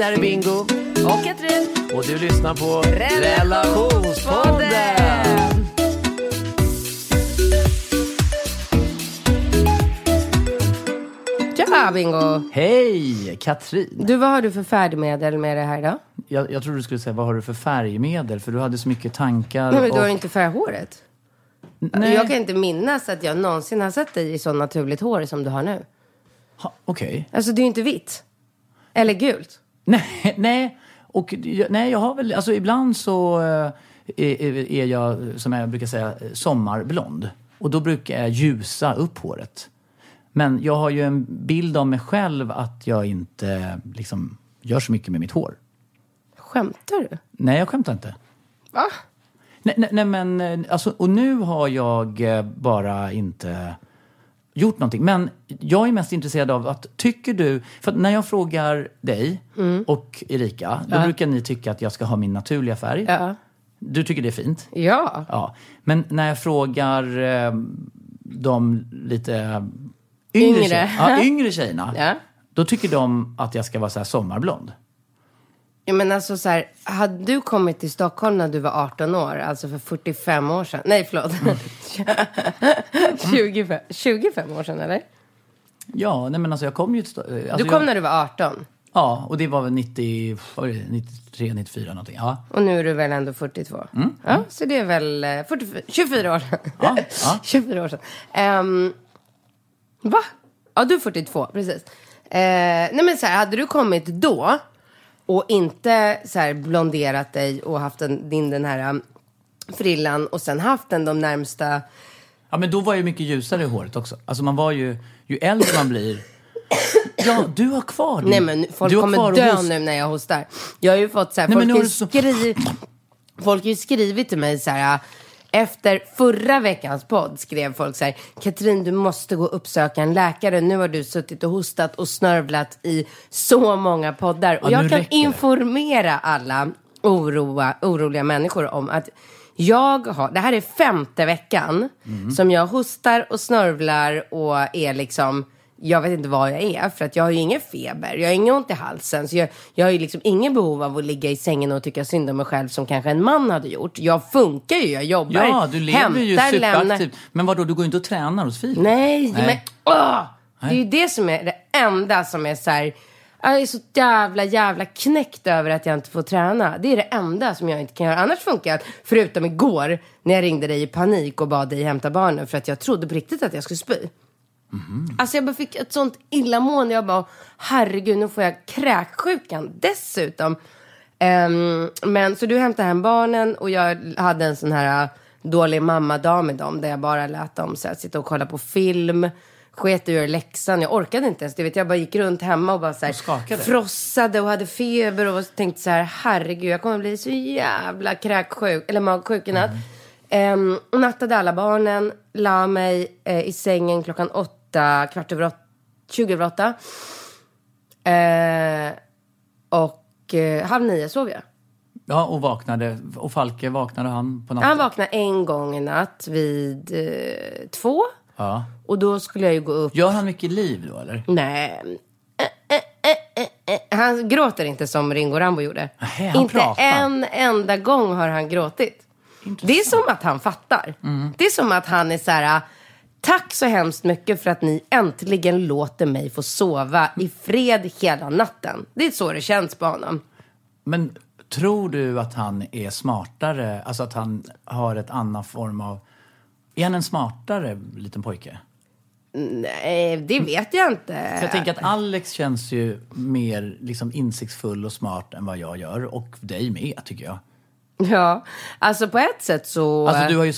Det här är Bingo. Och Katrin. Och du lyssnar på Relationspodden. Relationspodden. Tja Bingo! Hej, Katrin. Du, vad har du för färdmedel med det här idag? Jag, jag trodde du skulle säga, vad har du för färgmedel? För du hade så mycket tankar. Nej, men du har och- inte färghåret. Nej. Jag kan inte minnas att jag någonsin har sett dig i så naturligt hår som du har nu. Ha, Okej. Alltså det är ju inte vitt. Eller gult. Nej, nej. Och nej, jag har väl, alltså ibland så eh, är, är jag, som jag brukar säga, sommarblond. Och då brukar jag ljusa upp håret. Men jag har ju en bild av mig själv att jag inte liksom gör så mycket med mitt hår. Skämtar du? Nej, jag skämtar inte. Va? Nej, nej, nej men eh, alltså, och nu har jag eh, bara inte gjort någonting. Men jag är mest intresserad av att, tycker du, för att när jag frågar dig Mm. och Erika, då brukar ni tycka att jag ska ha min naturliga färg. Ja. Du tycker det är fint? Ja. Ja. Men när jag frågar eh, de lite yngre, Yngre. Tjej, ja, yngre tjejerna, Ja. då tycker de att jag ska vara så här sommarblond. Ja, men alltså så här, hade du kommit till Stockholm när du var 18 år, alltså för 45 år sedan, nej förlåt, 25, 25 år sedan eller? Ja, nej men alltså jag kom ju till... Sto- eh, Alltså Du kom jag, när du var 18 Ja, och det var väl 90, vad var det, 93, 94 någonting. Ja. och nu är du väl ändå 42? Ja, så det är väl eh, 44, 24 år sedan. Ja, ja. 24 år sedan. Ehm, va? Ja, du är 42, precis. Eh, nej men så här, hade du kommit då och inte så här blonderat dig och haft en, din den här um, frillan och sen haft den de närmsta Ja, men då var jag ju mycket ljusare i håret också. Alltså man var ju, ju äldre man blir... Ja, du har kvar din- Nej men folk du kommer dö hos- nu när jag hostar. Jag har ju fått så här, Nej, folk, har så- skrivit, folk har ju skrivit till mig så här. Efter förra veckans podd skrev folk så här. Katrin du måste gå och uppsöka en läkare. Nu har du suttit och hostat och snörvlat i så många poddar. Och Ja, nu jag kan informera alla oroa, oroliga människor om att jag har, det här är femte veckan Mm. som jag hostar och snörvlar och är liksom, jag vet inte vad jag är för att jag har ju ingen feber, jag har ingen ont i halsen. Så jag, jag har ju liksom ingen behov av att ligga i sängen och tycka synd om mig själv som kanske en man hade gjort. Jag funkar ju, jag jobbar, Ja, du lever ju hämtar, lämnar. superaktivt. Men vadå, du går ju inte och tränar hos Filip? Nej, Nej. men åh! Det är ju det som är det enda som är så här. Jag är så jävla, jävla knäckt över att jag inte får träna. Det är det enda som jag inte kan göra. Annars funkar det. Förutom igår när jag ringde dig i panik och bad dig hämta barnen för att jag trodde på riktigt att jag skulle spy. Alltså jag bara fick ett sånt illamående. Jag bara, herregud nu får jag kräksjukan dessutom. Ehm, men så du hämtade hem barnen och jag hade en sån här äh, dålig mammadag med dem där jag bara lät dem så här, sitta och kolla på film. Sket i läxan. Jag orkade inte ens. Du vet, jag bara gick runt hemma och bara så här, Och frossade och hade feber och tänkte så här, herregud, jag kommer bli så jävla kräksjuk, eller magsjuk i natt. Ehm, och nattade alla barnen, la mig eh, i sängen klockan åtta, kvart över åtta, tjugo över åtta. Eh, och eh, halv nio sov jag. Ja, och vaknade. Och Falke, vaknade han på natten? Han vaknade en gång i natt vid eh, två. Ja. Och då skulle jag ju gå upp. Gör han mycket liv då, eller? Nej. Eh, eh, eh. Han gråter inte som Ringo Rambo gjorde. Nej, inte pratar. en enda gång har han gråtit. Det är som att han fattar. Mm. Det är som att han är så här. Tack så hemskt mycket för att ni äntligen låter mig få sova i fred hela natten. Det är så det känns på honom. Men tror du att han är smartare, alltså att han har ett annan form av... Är han en smartare liten pojke? Nej, det vet jag inte. För jag tänker att Alex känns ju mer liksom insiktsfull och smart än vad jag gör. Och dig med, tycker jag. Ja, alltså på ett sätt så... Alltså du har ju,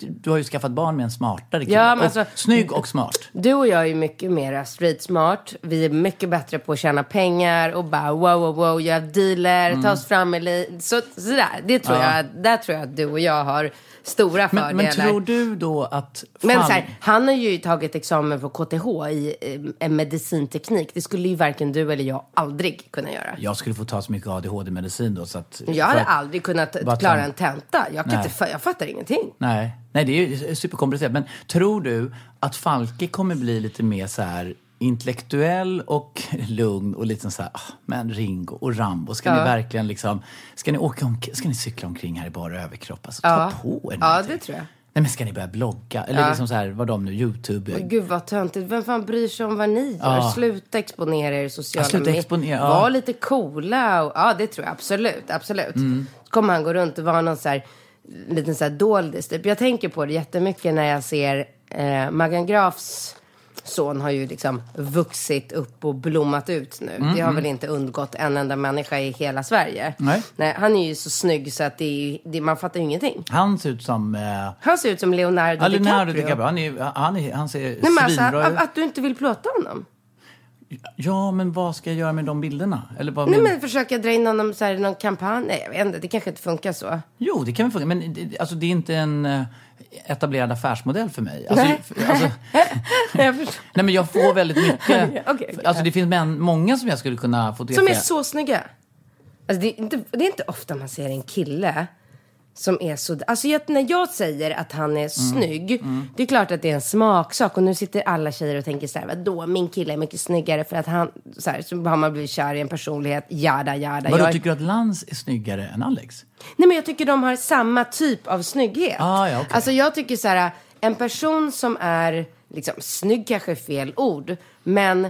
du har ju skaffat barn med en smartare kille. Ja, men och alltså- snygg och smart. Du och jag är mycket mer street smart. Vi är mycket bättre på att tjäna pengar och bara wow, wow, wow, göra dealer, ta oss fram i li- så, sådär. Det tror Mm. Ja. jag, där tror jag att du och jag har stora fördelar. Men, men tror du då att... Men fan- så här, han har ju tagit examen på KTH i en medicinteknik. Det skulle ju varken du eller jag aldrig kunna göra. Jag skulle få ta så mycket ADHD-medicin då så att... Jag hade aldrig kunnat klara en tenta. Jag, kan Nej. inte, jag fattar ingenting. Nej, nej det är ju superkomplicerat. Men tror du att Falke kommer bli lite mer så här intellektuell och lugn och lite så här, ah, men Ringo och Rambo, ska ni Ja. verkligen liksom, ska ni åka om, ska ni cykla omkring här i bara överkropp? Alltså, Ja. ta på er Ja, någonting. det tror jag. Nej men ska ni börja blogga? Eller liksom så här, vad de nu, Youtube? Men Gud vad töntigt. Vem fan bryr sig om vad ni gör? Ja. Sluta exponera er i sociala Ja, sluta exponera, ja. Var lite coola. Och, ja, det tror jag absolut. absolut. Mm. Så kommer han gå runt och vara någon så här, liten så här doldis. Typ. Jag tänker på det jättemycket när jag ser eh, Magan Grafs son har ju liksom vuxit upp och blommat ut nu. Mm, Det har väl inte undgått en enda människa i hela Sverige. Nej. han är ju så snygg så att det är, det, man fattar ju ingenting. Han ser ut som... Eh, Han ser ut som Leonardo, ja, Leonardo DiCaprio. DiCaprio. Han, är, han, är, han ser Nej, men alltså, att, att du inte vill plåta honom. Ja, men vad ska jag göra med de bilderna? Eller vad Nej men... men försöka dra in honom så här, i någon kampanj. Nej jag vet inte, det kanske inte funkar så. Jo, det kan väl funka. Men det, alltså, det är inte en eh, etablerad affärsmodell för mig. Alltså, alltså, Jag nej, men jag får väldigt mycket. Okej, okej. Alltså, det finns män, många som jag skulle kunna Som fotografera. är så snygga. Alltså, det, är inte, det är inte ofta man ser en kille som är så... Alltså jag, när jag säger att han är snygg, det är klart att det är en smaksak. Och nu sitter alla tjejer och tänker så här, vadå, min kille är mycket snyggare för att han... Så, här, så har man blivit kär i en personlighet, jada jada. Vadå, Jag- tycker du att Lans är snyggare än Alex? Nej men jag tycker de har samma typ av snygghet. Ah, ja, okej. Alltså jag tycker så här, en person som är, liksom, snygg kanske är fel ord, men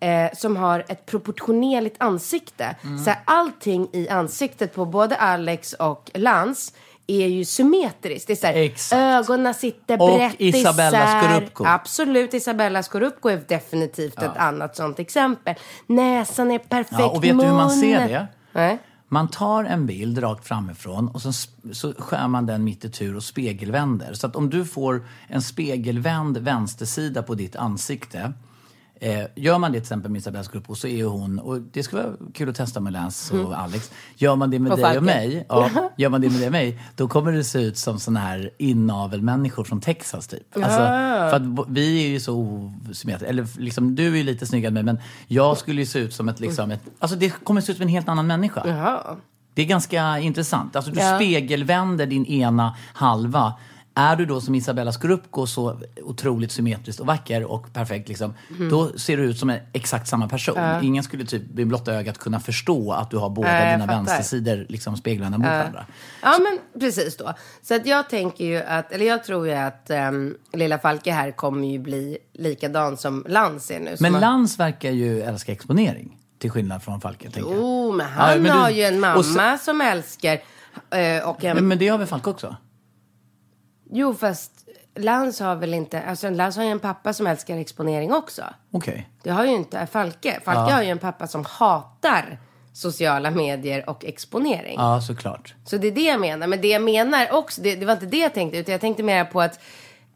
eh, som har ett proportionerligt ansikte. Mm. Så här, allting i ansiktet på både Alex och Lans är ju symmetriskt. Det är så här, Exakt. ögonen sitter Och brett Isabella isär. Scorupco. Absolut, Isabella Scorupco är definitivt ett annat sånt exempel. Näsan är perfekt, Ja, och vet du hur man ser mun- det? Nej. Man tar en bild rakt framifrån och så, så skär man den mitt i tur och spegelvänder. Så att om du får en spegelvänd vänstersida på ditt ansikte Eh, gör man det till exempel med Isabella Scorupco så är hon, och det skulle vara kul att testa med Lance och Alex. Gör man det med Och dig och mig, ja, gör man det med dig och mig, då kommer det se ut som såna här inavelmänniskor från Texas typ. Alltså, för att vi är ju så osymmetriska, eller liksom, du är ju lite snyggare än mig men jag skulle ju se ut som ett, liksom ett, alltså det kommer se ut som en helt annan människa. Jaha. Det är ganska intressant. Alltså du Ja. spegelvänder din ena halva. Är du då som Isabella Scorupco så otroligt symmetriskt och vacker och perfekt, liksom, Mhm. då ser du ut som en, exakt samma person. Ingen skulle typ med blotta ögat kunna förstå att du har båda jag dina vänstersidor liksom speglande mot varandra. Ja, men precis då. Så att jag tänker ju att, eller jag tror ju att um, Lilla Falke här kommer ju bli likadan som Lans är nu. Men Lans verkar ju älska exponering. Till skillnad från Falke, tänker jag. Oh, men han Ja, men du- har ju en mamma så- som älskar eh, och en... Men, men det har väl Falke också? Jo, fast Lans har väl inte... Alltså Lans har ju en pappa som älskar exponering också. Okej. Det har ju inte Falke. Falke har ju en pappa som hatar sociala medier och exponering. Ja, såklart. Så det är det jag menar. Men det jag menar också, det, det var inte det jag tänkte, utan jag tänkte mer på att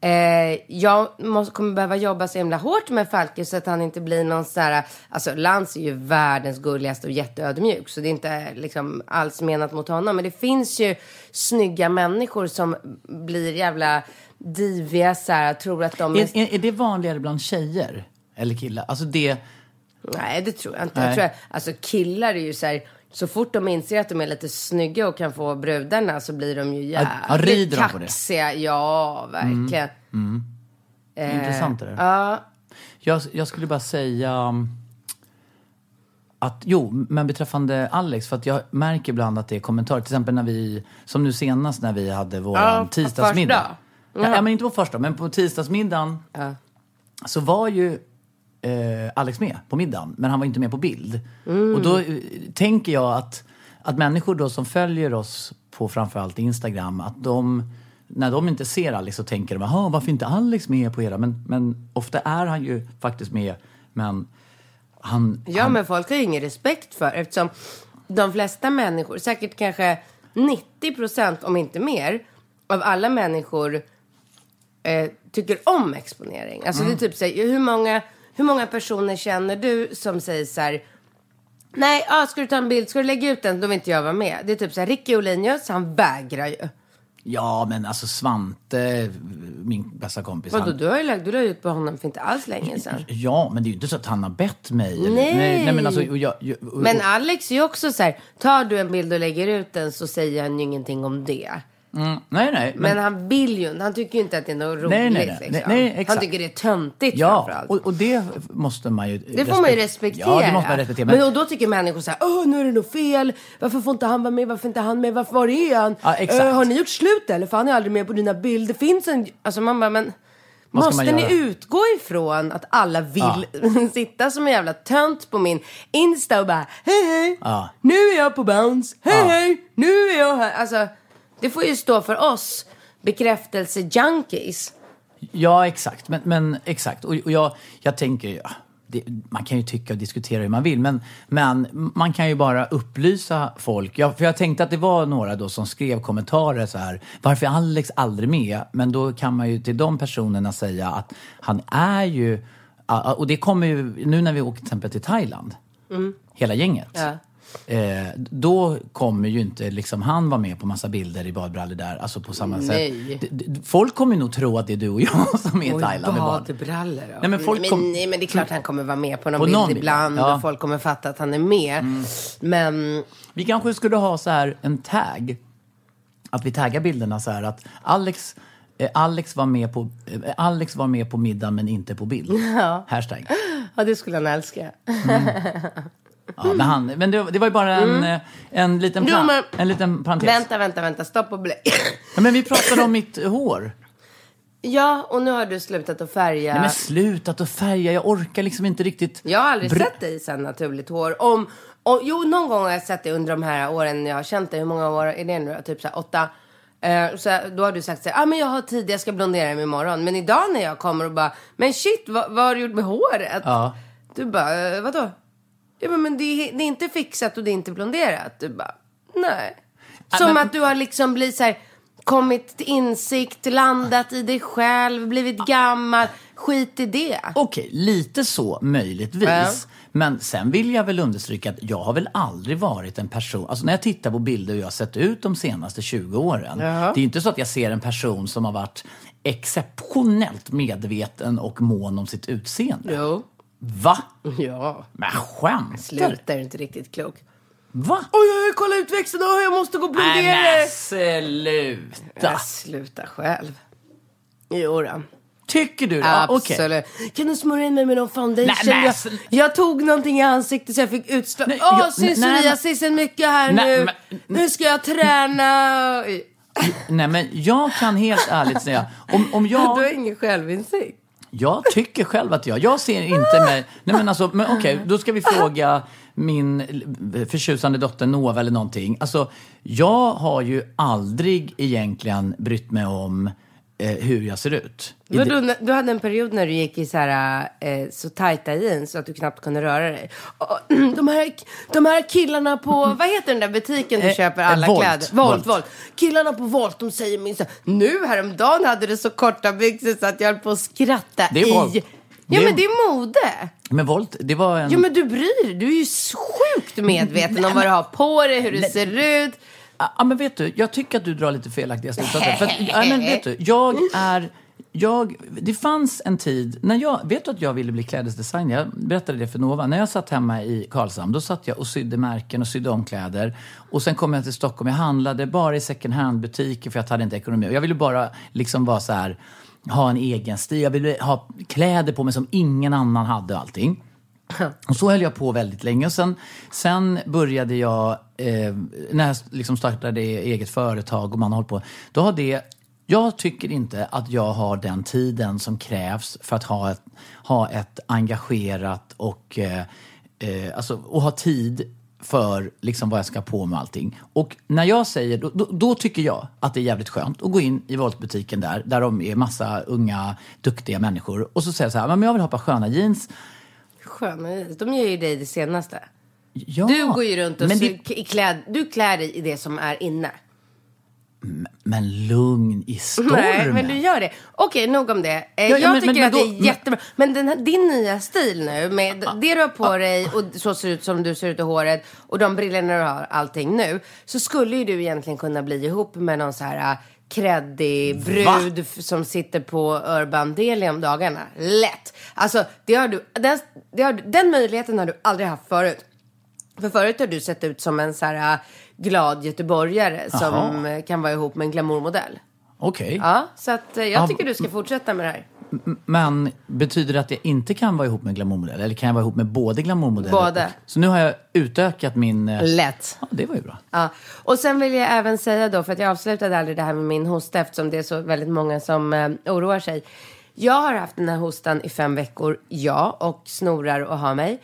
eh, jag måste, kommer behöva jobba så himla hårt med Falke så att han inte blir någon sån här, alltså Lans är ju världens gulligaste och jätteödmjuk, så det är inte liksom alls menat mot honom. Men det finns ju snygga människor som blir jävla diviga så här, tror att de är... Är, är, är det vanligare bland tjejer? Eller killar? Alltså det... Nej, det tror jag inte. Nej. Jag tror jag, alltså killar är ju så här, så fort de inser att de är lite snygga och kan få brudarna så blir de ju ja, jävligt det? kaxiga. Ja, verkligen. Intressant är det. Ja, Jag, jag skulle bara säga um, att, jo, men beträffande Alex, för att jag märker ibland att det är kommentarer, till exempel när vi, som nu senast när vi hade vår Ja, tisdagsmiddag. första. Ja, ja, men inte på första, men på tisdagsmiddagen Ja. så var ju eh, Alex med på middagen, men han var inte med på bild. Mm. Och då eh, tänker jag att, att människor då som följer oss på framförallt Instagram, att de, när de inte ser Alex så tänker de, jaha, varför inte Alex med på era? Men, men ofta är han ju faktiskt med, men han... Ja, han, men folk har ju ingen respekt för eftersom de flesta människor, säkert kanske 90 procent om inte mer, av alla människor eh, tycker om exponering. Alltså Mm. det är typ så här, hur många, hur många personer känner du som säger så här Nej, ah, ska du ta en bild, ska du lägga ut den, då vill inte jag vara med. Det är typ så här, Ricky Olinius, han vägrar ju. Ja, men alltså Svante, min bästa kompis. Vadå, han, du har ju lagt, du la ut på honom för inte alls länge sedan. Ja, men det är ju inte så att han har bett mig. Eller, Nej. nej, nej men alltså, och jag, jag, och, Men Alex är ju också så här, tar du en bild och lägger ut den så säger han ju ingenting om det. Mm, nej, nej. Men, han vill ju han tycker ju inte att det är något roligt. Nej, nej, nej. liksom. Nej, han tycker det är töntigt Ja, framförallt. och, och det måste man ju det får man ju respektera. Ja, det måste man respektera. Men, och då tycker människor så här, åh nu är det nog fel. Varför får inte han vara med? Varför inte han med? Varför var är han? Ja, exakt. Eh, har ni gjort slut eller? För han är aldrig med på dina bilder. Det finns en, alltså man bara, men Måste ni göra? utgå ifrån att alla vill sitta som en jävla tönt på min Insta och bara hej hej, Ja. nu är jag på bounce, hej Ja. hej, nu är jag här. Alltså, det får ju stå för oss bekräftelse-junkies. Ja, exakt. Men, men exakt. Och, och jag, jag tänker, ja, det, man kan ju tycka och diskutera hur man vill, men, men man kan ju bara upplysa folk. Jag, för jag tänkte att det var några då som skrev kommentarer så här, varför är Alex aldrig med? Men då kan man ju till de personerna säga att han är ju, ja, och det kommer ju, nu när vi åker till exempel till Thailand, hela gänget. Ja. Eh, då kommer ju inte liksom han vara med på massa bilder i badbrallor där, alltså på samma Nej. sätt. D- folk kommer nog tro att det är du och jag som är i Thailand med barn. badbrallor då. Nej, men folk nej, men, nej men det är klart han kommer vara med på någon På bild någon bild, ibland ja. Mm. och folk kommer fatta att han är med. Men Vi kanske skulle ha så här en tag. Att vi taggar bilderna så här att Alex, eh, Alex, var, med på, eh, Alex var med på middag men inte på bild. Hashtag. ja, det skulle han älska. Ja, men han, men det, det var ju bara en, eh, en, liten, Mm. Jo, plan, men- en liten parentes. Vänta, vänta, vänta, stopp och blä. Ja, men vi pratade om mitt hår. ja, och nu har du slutat att färga. Nej men slutat att färga, jag orkar liksom inte riktigt. Jag har aldrig Br- sett dig sen naturligt hår. Om, om, jo, någon gång har jag sett dig under de här åren jag har känt dig. Hur många år är det nu? Typ så här åtta. Eh, så då har du sagt så här, ah, men jag har tid, jag ska blondera mig imorgon. Men idag när jag kommer och bara, men shit, vad, vad har du gjort med håret? Ja. Du bara, eh, vadå? Ja, men, det, är, det är inte fixat och det är inte blonderat. Du bara, nej. Som men- att du har liksom blivit så här, kommit till insikt, landat i dig själv, blivit gammal. Skit i det. Okej, lite så möjligtvis. Ja. Men sen vill jag väl understryka att jag har väl aldrig varit en person, alltså när jag tittar på bilder hur jag har sett ut de senaste 20 åren. Jaha. Det är inte så att jag ser en person som har varit exceptionellt medveten och mån om sitt utseende. Jo. Va? Ja. Men skämtar Sluta, är du inte riktigt klok. Va? Oj, oj, oj, kolla utväxten, oj, jag måste gå och Nej blondera. men sluta! Ja, sluta själv. Jo då. Tycker du det? Ja, okej. Absolut. Kan du smörja in mig med någon foundation? Nej, men jag, jag tog någonting i ansiktet så jag fick utslag. Nej, Åh, jag- syns nej, men- psoriasisen mycket här Nej, nu. men- Nu ska jag träna. Nej men jag kan helt ärligt säga, om, om jag... Du har ingen självinsikt. Jag tycker själv att jag, jag ser inte mig, nej men alltså, men okej, då ska vi fråga min förtjusande dotter Nova eller någonting. Alltså, jag har ju aldrig egentligen brytt mig om eh, hur jag ser ut. I Vadå, det- du hade en period när du gick i så, här, eh, så tajta jeans så att du knappt kunde röra dig. Och, de, här, de här killarna på, vad heter den där butiken du Eh, köper eh, alla Volt. kläder? Volt, Volt. Volt. Killarna på Volt, de säger minst så här, nu häromdagen hade du så korta byxor så att jag höll på att skratta Det är i... Volt. Ja Det är- men det är mode. Men Volt, det var en... Jo men du bryr dig. Du är ju sjukt medveten om vad du har på dig, hur du ser ut. Ja, men vet du, jag tycker att du drar lite felaktiga slutsatser. För att, ja, men vet du, jag är... Jag, det fanns en tid, när jag, vet du att jag ville bli klädesdesigner? Jag berättade det för Nova. När jag satt hemma i Karlshamn, då satt jag och sydde märken och sydde om kläder. Och sen kom jag till Stockholm, jag handlade bara i second hand-butiker för jag hade inte ekonomi. Jag ville bara liksom vara så här, ha en egen stil. Jag ville ha kläder på mig som ingen annan hade och allting. Och så höll jag på väldigt länge. Och sen, sen började jag, eh, när jag liksom startade eget företag och man har hållit på, då har det Jag tycker inte att jag har den tiden som krävs för att ha ett, ha ett engagerat och, eh, eh, alltså, och ha tid för liksom vad jag ska på med allting. Och när jag säger, då, då, då tycker jag att det är jävligt skönt att gå in i Voltbutiken där, där de är massa unga, duktiga människor. Och så säger jag så här, men jag vill ha ett par sköna jeans. Sköna. De ger ju dig det senaste. Ja, Du går ju runt och men, det, i kläd, du klär dig i det som är inne. men lugn i stormen. Nej, men du gör det. Okej, nog om det. Eh, ja, jag men- tycker men att det då- är men- jättebra. Men den här, din nya stil nu, med det du har på dig och så ser ut som du ser ut i håret och de brillorna du har, allting nu. Så skulle ju du egentligen kunna bli ihop med någon så här kreddig brud f- som sitter på Urban Deli om dagarna. Lätt! Alltså, det har du, den, det har, den möjligheten har du aldrig haft förut. För förut har du sett ut som en så här äh, glad göteborgare som Jaha. äh, kan vara ihop med en glamourmodell. Okej. Ja, så att eh, jag Ja, tycker du ska fortsätta med det här. Men betyder det att jag inte kan vara ihop med glamourmodell? Eller kan jag vara ihop med både glamourmodeller Både. Så nu har jag utökat min... eh, Lätt. Ja, det var ju bra. Ja. Och sen vill jag även säga då, för att jag avslutade aldrig det här med min hosta eftersom det är så väldigt många som eh, oroar sig. Jag har haft den här hostan i fem veckor, ja, och snorar och har mig.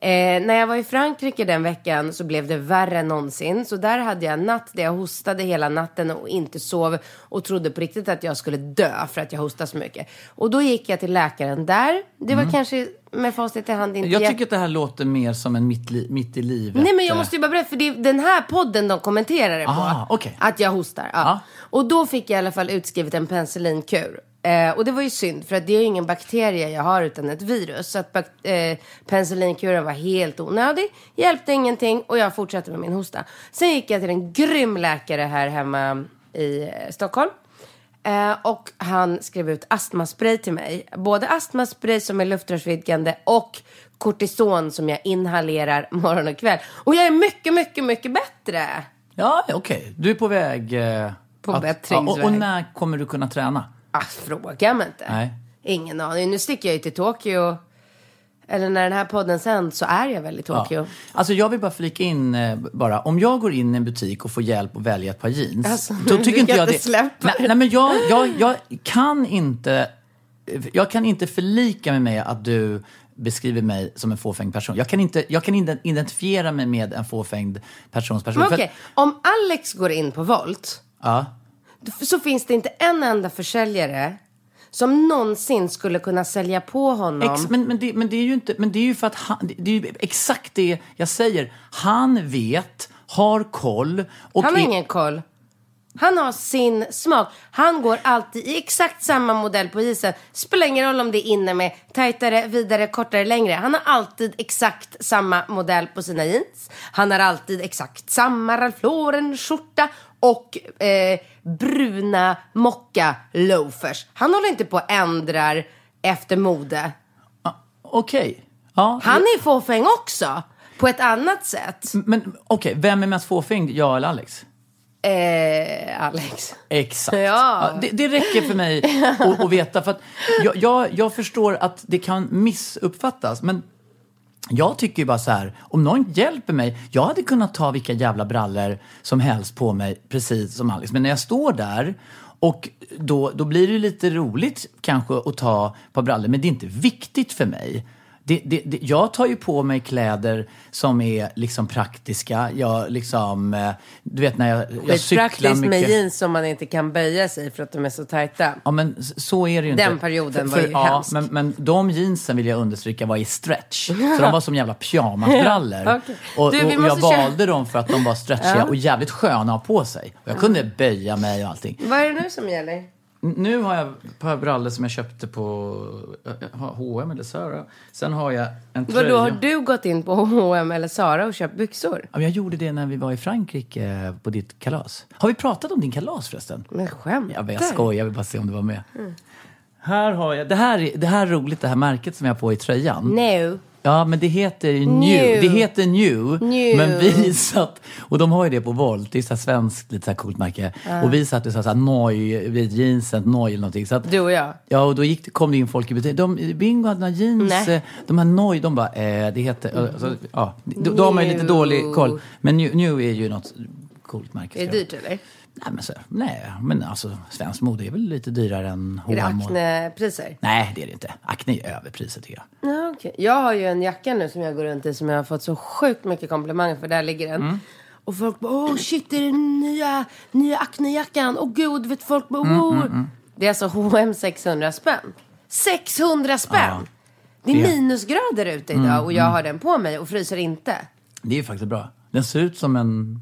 Eh, när jag var i Frankrike den veckan så blev det värre än någonsin. Så där hade jag en natt där jag hostade hela natten och inte sov och trodde på riktigt att jag skulle dö för att jag hostade så mycket. Och då gick jag till läkaren där. Det var kanske med facit i hand inte Jag tycker att det här låter mer som en mitt, li, mitt i livet. Nej men jag måste ju bara berätta, för det är den här podden de kommenterar det på. Ah, okej. Att jag hostar. Ja. Ja. Och då fick jag i alla fall utskrivet en penicillinkur. Eh, och det var ju synd, för att det är ju ingen bakterie jag har utan ett virus. Så att eh, penicillinkuren var helt onödig, hjälpte ingenting och jag fortsatte med min hosta. Sen gick jag till en grym läkare här hemma i eh, Stockholm. Eh, och han skrev ut astmaspray till mig. Både astmaspray som är luftrörsvidgande och kortison som jag inhalerar morgon och kväll. Och jag är mycket, mycket, mycket bättre. Ja, okej. Du är på väg... eh, På att- bättringsväg. Ja, och, och när kommer du kunna träna? Ah, fråga mig inte. Nej. Ingen aning. Nu sticker jag ju till Tokyo. Eller när den här podden sänds så är jag väl i Tokyo. Ja. Alltså jag vill bara flika in eh, bara, om jag går in i en butik och får hjälp att välja ett par jeans. Alltså, då tycker inte jag inte det. Nej, nej men jag, jag, jag kan inte, jag kan inte förlika mig med att du beskriver mig som en fåfäng person. Jag kan inte, jag kan inte identifiera mig med en fåfängd persons person. Men okej, att- om Alex går in på Volt ja. Så finns det inte en enda försäljare som någonsin skulle kunna sälja på honom. Ex, men, men, det, men det är ju inte, men det är ju för att han, det- är ju exakt det jag säger. Han vet, har koll. Och Han har är- ingen koll. Han har sin smak. Han går alltid i exakt samma modell på isen. Spelar ingen roll om det är inne med tajtare, vidare, kortare, längre. Han har alltid exakt samma modell på sina jeans. Han har alltid exakt samma Ralph Lauren skjorta och eh, bruna mocka loafers. Han håller inte på och ändrar efter mode. Okej. Ja, Han är fåfäng också. På ett annat sätt. Men okej, vem är mest fåfängd? Jag eller Alex? Eh, Alex. Exakt. Ja. det, det räcker för mig att, att veta. För att jag, jag, jag förstår att det kan missuppfattas. Men jag tycker ju bara så här, om någon hjälper mig. Jag hade kunnat ta vilka jävla brallor som helst på mig, precis som Alex. Men när jag står där och då, då blir det lite roligt kanske att ta par brallor. Men det är inte viktigt för mig. Det, det, det, jag tar ju på mig kläder som är liksom praktiska. Jag liksom, eh, du vet när jag, jag cyklar Skitpraktiskt med mycket. jeans som man inte kan böja sig för att de är så tajta. Ja, men så är det ju inte. Den perioden var ju ja, hemsk. men, men de jeansen vill jag understryka var i stretch. Så de var som jävla pyjamasbrallor. Ja, okej. Och, Du, och jag köra- valde dem för att de var stretchiga och jävligt sköna att ha på sig. Och jag kunde böja mig och allting. Vad är det nu som gäller? Nu har jag ett par brallor som jag köpte på jag har H&M eller Zara. Sen har jag en tröja. Vadå, har du gått in på H&M eller Zara och köpt byxor? Ja, Jag gjorde det när vi var i Frankrike eh, på ditt kalas. Har vi pratat om din kalas förresten? Men skämtar Jag, jag skojar, jag vill bara se om du var med. Här har jag, det här, är, det här är roligt, det här märket som jag har på i tröjan. No. Ja, men det heter New. New. Det heter New, New. Men vi satt, och de har ju det på Volt, det är så svenskt, lite så här coolt märke. Och vi satt och sa så här Noj, vid jeansen, Noj eller någonting. Så att, Du och jag. Ja, och då gick, kom det in folk i butiken. De, Bingo hade några jeans, Nej. eh, de här Noj, de bara, eh, det heter, alltså, ja, då, då har man ju lite dålig koll. Men New, New är ju något coolt märke. Är det dyrt eller? Nej, men, så, nej, men alltså svensk mode är väl lite dyrare än Är det H&M Acne-priser? Nej, det är det inte. Acne är överpriset tycker jag. Ja, okej. Jag har ju en jacka nu som jag går runt i som jag har fått så sjukt mycket komplimanger för. Där ligger den. Mm. Och folk bara, åh shit, är det den nya, nya Acne-jackan? Åh gud, vet folk bara, Mm, åh. Det är alltså H&M 600 spänn. 600 spänn! Ja. Det är Mm, minusgrader ute idag och jag har den på mig och fryser inte. Det är faktiskt bra. Den ser ut som en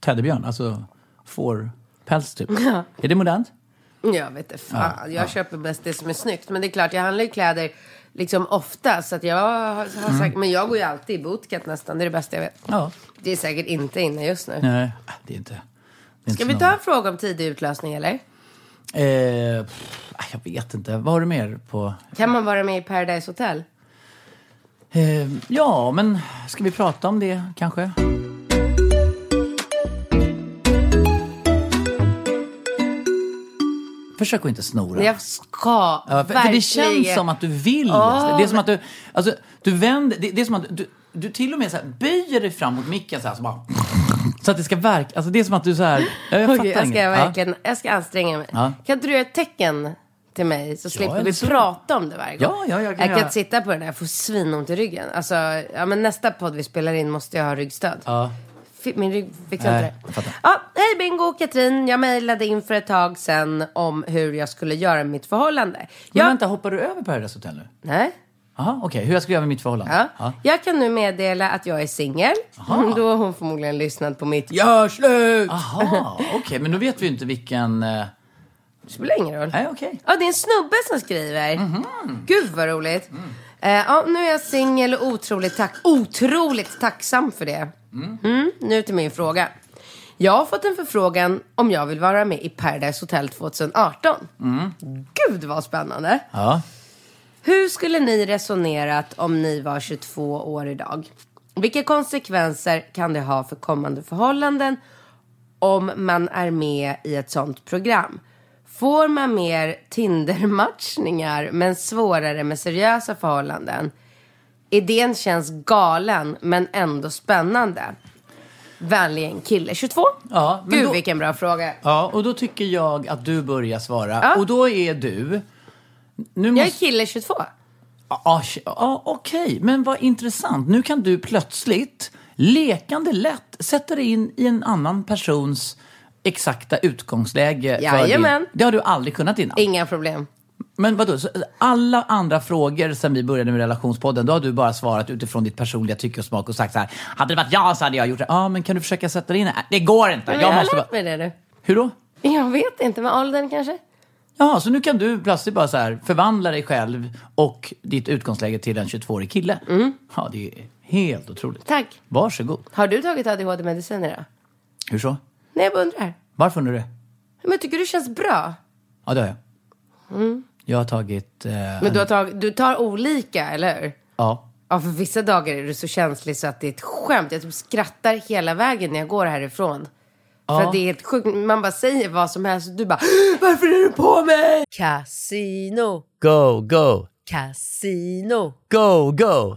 teddybjörn, alltså fårpäls typ. Är det modernt? Jag vet inte fan. jag köper bäst det som är snyggt. Men det är klart, jag handlar ju kläder liksom ofta. Så att jag har, har Mm. sagt, men jag går ju alltid i bootcut nästan. Det är det bästa jag vet. Ja. Det är säkert inte inne just nu. Nej, det är inte. Det är Ska inte vi ta en fråga om tidig utlösning eller? Eh, pff, jag vet inte. Vad har du mer på? Kan man vara med i Paradise Hotel? Eh, ja, men ska vi prata om det kanske? Försök att inte snora. Jag ska Ja, för, för det känns som att du vill. Åh, det är som att du, alltså, du vänder, det, det är som att du, du till och med så här, böjer dig fram mot micken så här, så bara... Så att det ska verka, alltså det är som att du så här, jag fattar Okej, jag ska inget. Ja. verkligen, jag ska anstränga mig. Ja. Kan du göra ett tecken till mig så slipper eller vi så. prata om det varje gång? Ja, ja, jag kan jag kan sitta på den där, jag får svinont i ryggen. Alltså, ja men nästa podd vi spelar in måste jag ha ryggstöd. Ja. Min rygg fixar inte det. Ja, hej Bingo, Katrin. Jag mejlade in för ett tag sedan om hur jag skulle göra med mitt förhållande. Men Jag... vänta, hoppar du över Paradise Hotel nu? Nej. Jaha, okej. Hur jag ska göra med mitt förhållande? Ja. Jag kan nu meddela att jag är singel. Då har hon förmodligen lyssnat på mitt Gör slut! Jaha, okej. Men då vet vi ju inte vilken... eh, Det spelar ingen roll. Nej, okej. Ja, det är en snubbe som skriver. Mhm. Gud vad roligt. Mm. Eh, ja, nu är jag singel och otroligt, tack otroligt tacksam för det. Mm, nu till min fråga. Jag har fått en förfrågan om jag vill vara med i Paradise Hotel 2018. Mm. Gud vad spännande. Ja. Hur skulle ni resonerat om ni var 22 år idag? Vilka konsekvenser kan det ha för kommande förhållanden om man är med i ett sånt program? Får man mer Tinder-matchningar men svårare med seriösa förhållanden? Idén känns galen men ändå spännande. Vänligen kille 22. Ja, men Gud då- vilken bra fråga. Ja, och då tycker jag att du börjar svara. Ja. Och då är du... Nu Jag är måste... kille 22. Ja, ah, ah, Okej, men vad intressant. Nu kan du plötsligt, lekande lätt, sätta dig in i en annan persons exakta utgångsläge. för Jajamän. din- Det har du aldrig kunnat innan. Inga problem. Men vadå, så alla andra frågor sen vi började med relationspodden, då har du bara svarat utifrån ditt personliga tycke och smak och sagt så här, hade det varit jag så hade jag gjort det. Ja, men kan du försöka sätta dig in i det? Går inte. Men Jag jag måste lärt mig det nu. Hur då? Jag vet inte, med åldern kanske? Ja, så nu kan du plötsligt bara så här förvandla dig själv och ditt utgångsläge till en 22-årig kille. Ja, det är helt otroligt. Tack. Varsågod. Har du tagit ADHD-mediciner då? Hur så? Nej, jag bara undrar. Varför undrar du det? Men tycker det känns bra. Ja, det har jag. Jag har tagit... Eh, Men du, har tagit, du tar olika, eller hur? Ja. Ja, för vissa dagar är du så känslig så att det är ett skämt. Jag typ skrattar hela vägen när jag går härifrån. För att det är helt sjukt. Man bara säger vad som helst och du bara Varför är du på mig? Casino, Go, go, casino, go, go,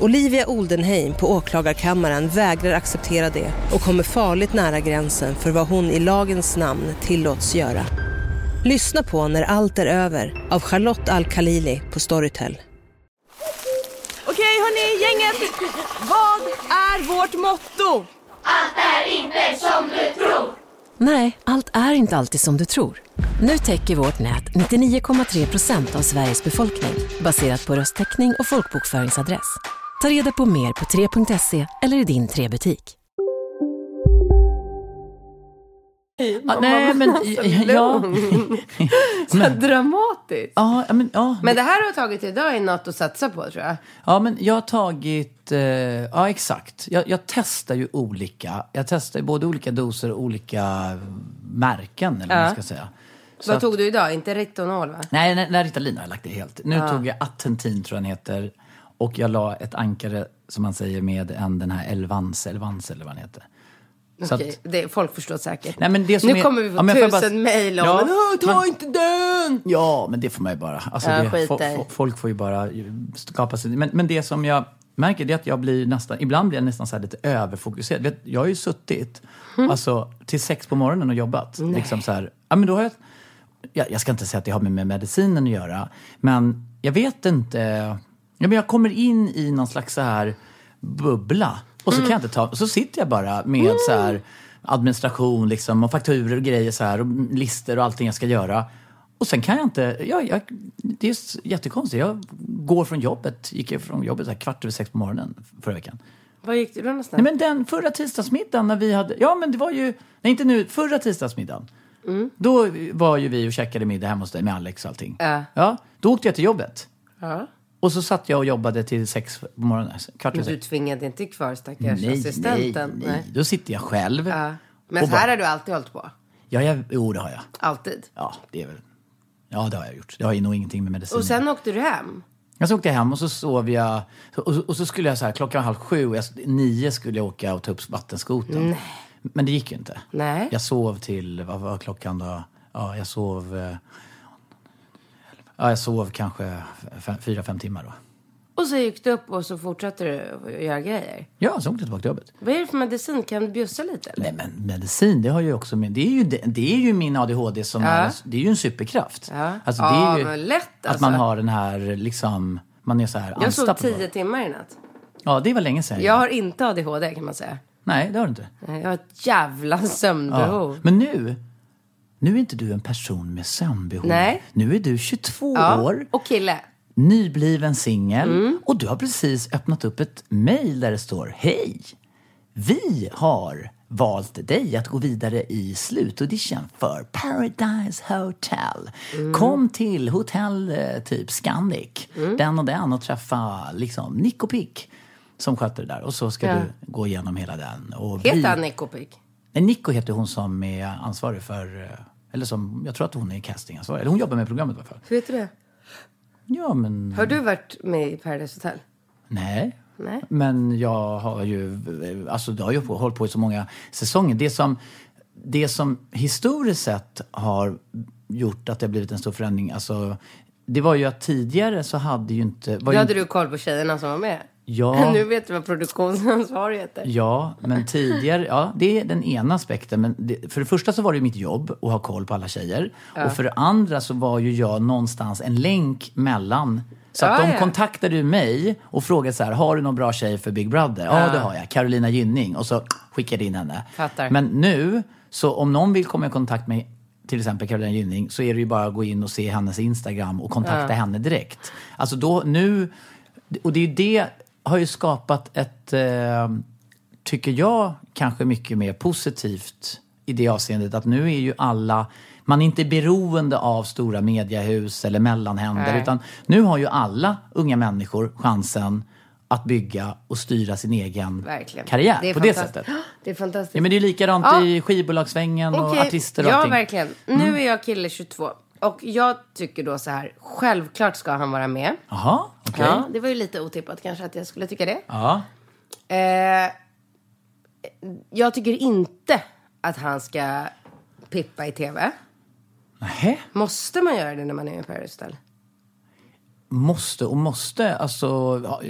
Olivia Oldenheim på åklagarkammaren vägrar acceptera det och kommer farligt nära gränsen för vad hon i lagens namn tillåts göra. Lyssna på När allt är över av Charlotte Al-Khalili på Storytel. Okej hörni, gänget. Vad är vårt motto? Nej, allt är inte alltid som du tror. Nu täcker vårt nät 99,3 procent av Sveriges befolkning baserat på röstteckning och folkbokföringsadress. Ta reda på mer på 3.se eller i din 3-butik. Ah, nej, men ja. Så dramatiskt. Ja, men, ja, Men det här du har tagit idag är något att satsa på tror jag. Ja, men jag har tagit... Eh, ja, exakt. Jag, jag testar ju olika. Jag testar både olika doser och olika märken, eller vad man ska säga. Så Vad att- tog du idag? Inte Ritonol va? Nej, nej, nej Ritalin har jag lagt det helt. Nu tog jag Attentin, tror jag den heter. Och jag la ett ankare, som man säger, med en den här Elvans, Elvans eller vad den heter. Så Okej, att, det, folk förstår säkert. nej, men det som nu är, kommer vi få Ja, tusen bara- mejl om Ja, men, "Åh, ta men- inte den! Ja, men det får man ju bara. Alltså Ja, det, fo- fo- folk får ju bara skapa sig. Men, men det som jag märker det är att jag blir nästan, ibland blir jag nästan så här lite överfokuserad. Vet, jag har ju suttit Mm. alltså, till sex på morgonen och jobbat. Liksom så här, ja, men då har jag, jag, jag ska inte säga att det har med, med medicinen att göra, men jag vet inte. Ja, men jag kommer in i någon slags så här bubbla och så kan jag inte ta, så sitter jag bara med så här administration liksom, och fakturer och grejer så här och listor och allting jag ska göra. Och sen kan jag inte, ja, jag, det är jättekonstigt. Jag går från jobbet, gick jag från jobbet så här kvart över sex på morgonen förra veckan. Var gick du då någonstans? Nej men den förra tisdagsmiddagen när vi hade, ja men det var ju, nej inte nu, förra tisdagsmiddagen. Då var ju vi och käkade middag hemma hos dig med Alex och allting. Ja. Ja, då åkte jag till jobbet. Ja. Och så satt jag och jobbade till sex på morgonen. Kvart Men du sex. tvingade inte kvar stackars Nej, nej, assistenten? nej. Då sitter jag själv. Ja. Men så här bara- har du alltid hållit på? Ja, jag, jo det har jag. Alltid? Ja, det är väl, ja det har jag gjort. Det har ju nog ingenting med medicin Och sen åkte du hem? Jag så åkte jag hem och så sov jag. Och så, och så skulle jag så här, klockan halv sju och jag, nio skulle jag åka och ta upp vattenskoten. Men det gick ju inte. Nej. Jag sov till, vad var klockan då? Ja, jag sov... Ja, jag sov kanske fyra, fem timmar då. Och så gick du upp och så fortsatte du att göra grejer? Ja, så åkte jag tillbaka till jobbet. Vad är det för medicin? Kan du bjussa lite eller? Nej men medicin, det har ju också med, det är ju, det, det är ju min ADHD som Ja. är, det är ju en superkraft. Ja. Alltså, Ja, det är ju men lätt, Att man alltså. har den här liksom, man är så här Jag sov tio timmar i natt. Ja, det var länge sedan. Jag har inte ADHD kan man säga. Nej, det har du inte. Jag har ett jävla sömnbehov. Ja. Men nu, nu är inte du en person med sömnbehov. Nej. Nu är du 22 Ja. år, Och kille. nybliven singel Mm. och du har precis öppnat upp ett mejl där det står Hej! Vi har valt dig att gå vidare i slutaudition för Paradise Hotel. Mm. Kom till hotell eh, typ Scandic, den och den och träffa liksom Nick och Pick som sköter det där. Och så ska Ja. du gå igenom hela den. Och bli- Heter han Nikopik? Nej, Nico heter hon som är ansvarig för, eh, eller som, jag tror att hon är castingansvarig. Eller hon jobbar med programmet i alla fall. Hur vet du det? Ja, men... Har du varit med i Paradise Hotel? Nej. Nej. Men jag har ju, alltså det har ju hållit på i så många säsonger. Det som, det som historiskt sett har gjort att det har blivit en stor förändring, alltså det var ju att tidigare så hade ju inte... Var Då hade inte du koll på tjejerna som var med? Ja. nu vet du vad produktionsansvarig heter. Ja, men tidigare, ja det är den ena aspekten. Men det, för det första så var det mitt jobb att ha koll på alla tjejer. Och för det andra så var ju jag någonstans en länk mellan. Så att Ja, de ja. kontaktade ju mig och frågade så här, har du någon bra tjej för Big Brother? Ja, det har jag. Carolina Gynning. Och så skickade in henne. Fattar. Men nu, så om någon vill komma i kontakt med till exempel Carolina Gynning så är det ju bara att gå in och se hennes Instagram och kontakta henne direkt. Alltså då, nu, och det är ju det har ju skapat ett, eh, tycker jag, kanske mycket mer positivt i det avseendet att nu är ju alla, man är inte beroende av stora mediehus eller mellanhänder Nej. utan nu har ju alla unga människor chansen att bygga och styra sin egen Verkligen. karriär är på det sättet. Det är fantastiskt. Ja, men det är likadant Ja. i skivbolagssvängen och Okej, artister och Ja, allting. verkligen. Nu är jag kille 22. Och jag tycker då så här, självklart ska han vara med. Jaha, okej. Ja, det var ju lite otippat kanske att jag skulle tycka det. Ja. Eh, jag tycker inte att han ska pippa i tv. Nähä? Måste man göra det när man är med i Paradise Hotel? Måste och måste. Alltså, ja,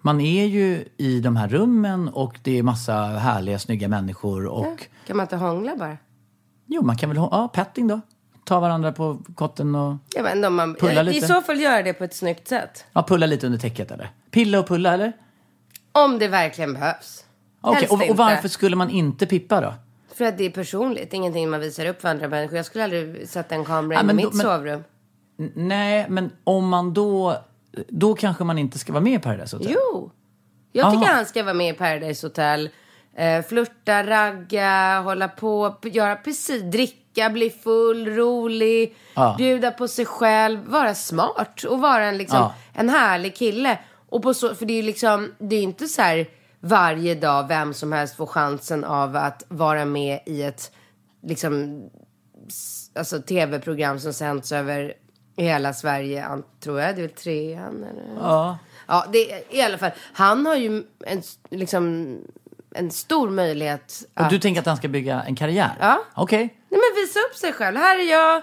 man är ju i de här rummen och det är massa härliga, snygga människor. Och, Kan man inte hångla bara? Jo, man kan väl ha ja, petting då. Ta varandra på kotten och Jag vet inte om man... Pulla I lite. så fall gör det på ett snyggt sätt. ja, pulla lite under täcket eller? Pilla och pulla eller? Om det verkligen behövs. Okej, Helst och, och inte. varför skulle man inte pippa då? För att det är personligt, ingenting man visar upp för andra människor. Jag skulle aldrig sätta en kamera Ja, in i mitt då- men- sovrum. Nej, men om man då... Då kanske man inte ska vara med i Paradise Hotel? Jo! Jag tycker Aha. han ska vara med i Paradise Hotel. Eh, flirta, ragga, hålla på, göra precis, dricka, bli full, rolig, Ja. bjuda på sig själv, vara smart och vara en, liksom, Ja. en härlig kille. Och på så, för det är ju liksom, det är inte så här varje dag vem som helst får chansen av att vara med i ett liksom alltså tv-program som sänds över hela Sverige, tror jag. Det är väl trean eller? Ja. Ja, det i alla fall. Han har ju en, liksom, en stor möjlighet Och att... du tänker att han ska bygga en karriär? Ja. Okej. Nej, men visa upp sig själv. Här är jag.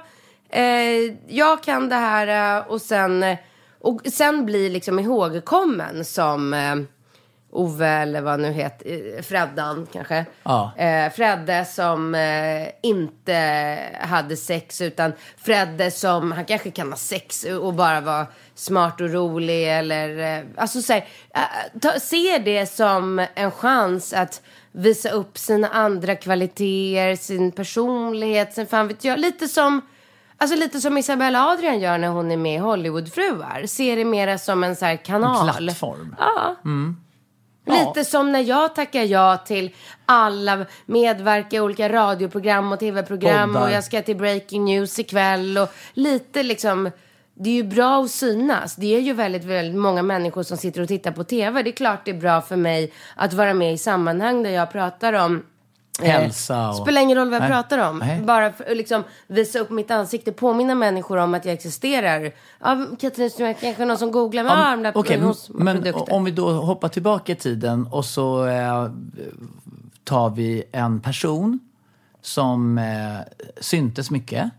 Eh, jag kan det här. eh, Och sen, eh, och sen bli liksom ihågkommen som eh, Ove eller vad nu heter. Eh, Freddan kanske. Ja. Eh, Fredde som eh, inte hade sex utan Fredde som, han kanske kan ha sex och bara vara smart och rolig eller, eh, alltså så här, eh, ta, se det som en chans att visa upp sina andra kvaliteter, sin personlighet, sen fan vet jag, lite som Alltså lite som Isabella Adrian gör när hon är med i Hollywoodfruar. Se det mera som en så här kanal. En plattform. Ja. Ja. Lite som när jag tackar ja till alla medverka i olika radioprogram och tv-program Poddar. och jag ska till Breaking News ikväll och lite liksom det är ju bra att synas. Det är ju väldigt, väldigt många människor som sitter och tittar på tv. Det är klart det är bra för mig att vara med i sammanhang där jag pratar om Hälsa och- Spelar ingen roll vad jag Nej. pratar om. Nej. Bara för liksom visa upp mitt ansikte, påminna människor om att jag existerar. Ja, Katrin, så kanske någon som googlar med Ja, de där som har men produkter. om vi då hoppar tillbaka i tiden och så eh, tar vi en person som eh, syntes mycket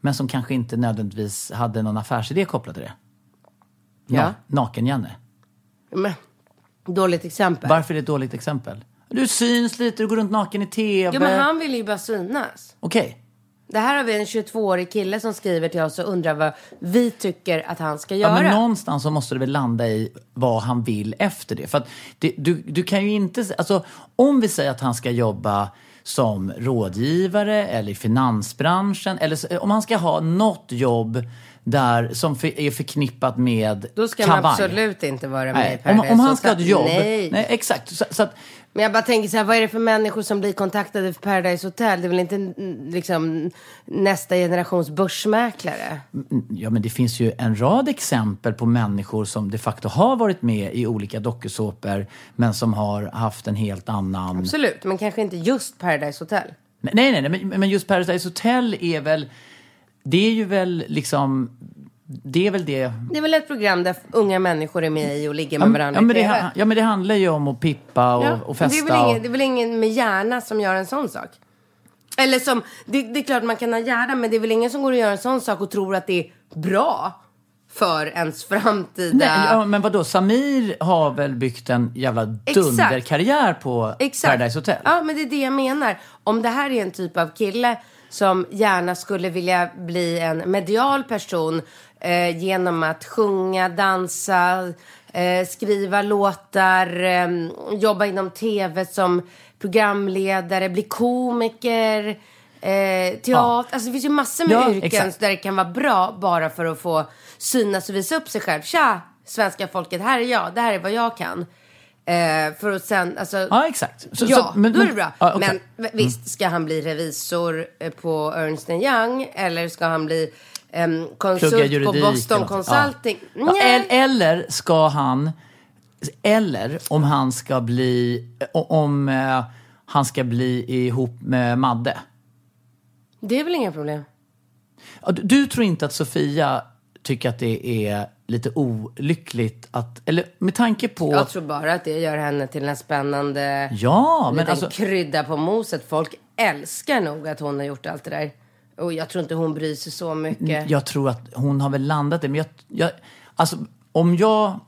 men som kanske inte nödvändigtvis hade någon affärsidé kopplad till det. Na- Ja. Naken-Janne. Men, dåligt exempel. Varför är det ett dåligt exempel? Du syns lite, du går runt naken i TV. Jo, men han vill ju bara synas. Okej. Det här har vi en 22-årig kille som skriver till oss och undrar vad vi tycker att han ska Ja, göra. men någonstans så måste det väl landa i vad han vill efter det. För att det, du, du kan ju inte... Alltså, om vi säger att han ska jobba som rådgivare eller i finansbranschen. Eller så- om han ska ha något jobb där, som för, är förknippat med Då ska kavaj. man absolut inte vara med i Nej, om, Paradise om han ska ha ett jobb. Nej. Nej exakt. Så, så att, Men jag bara tänker så här, vad är det för människor som blir kontaktade för Paradise Hotel? Det är väl inte mm, liksom nästa generations börsmäklare? Ja, men det finns ju en rad exempel på människor som de facto har varit med i olika dokusåpor men som har haft en helt annan... Absolut, men kanske inte just Paradise Hotel. Men- Nej, nej, nej, men- men just Paradise Hotel är väl... Det är ju väl liksom... Det är väl det... Det är väl ett program där unga människor är med i och ligger med varandra ja, men i det, TV. ha- ja, men det handlar ju om att pippa och, Ja, och festa. Det är, väl ingen, det är väl ingen med hjärna som gör en sån sak? Eller som, det, det är klart man kan ha hjärna, men det är väl ingen som går och gör en sån sak och tror att det är bra för ens framtida... nej, ja, men vadå, Samir har väl byggt en jävla dunderkarriär på Exakt. Paradise Hotel? Ja, men det är det jag menar. Om det här är en typ av kille som gärna skulle vilja bli en medial person eh, genom att sjunga, dansa, eh, skriva låtar, eh, jobba inom tv som programledare, bli komiker, eh, teater. Alltså det finns ju massor med Ja, yrken exakt. där det kan vara bra bara för att få synas och visa upp sig själv. Tja, svenska folket, här är jag, det här är vad jag kan. Eh, för att sen, alltså, Ja, exakt. Så- ja, så- men- då är det bra. ja, okej. Men visst, ska han bli revisor eh, på Ernst Young eller ska han bli um, konsult på Boston. Consulting? Ja. Eller ska han... Eller om han ska bli... Om eh, han ska bli ihop med Madde. Det är väl inga problem. Du, du tror inte att Sofia tycker att det är lite olyckligt att... Eller med tanke på... Jag tror bara att det gör henne till en spännande Ja, men liten alltså... krydda på moset. Folk älskar nog att hon har gjort allt det där. Och jag tror inte hon bryr sig så mycket. Jag tror att hon har väl landat det. Men jag, jag, alltså, om jag...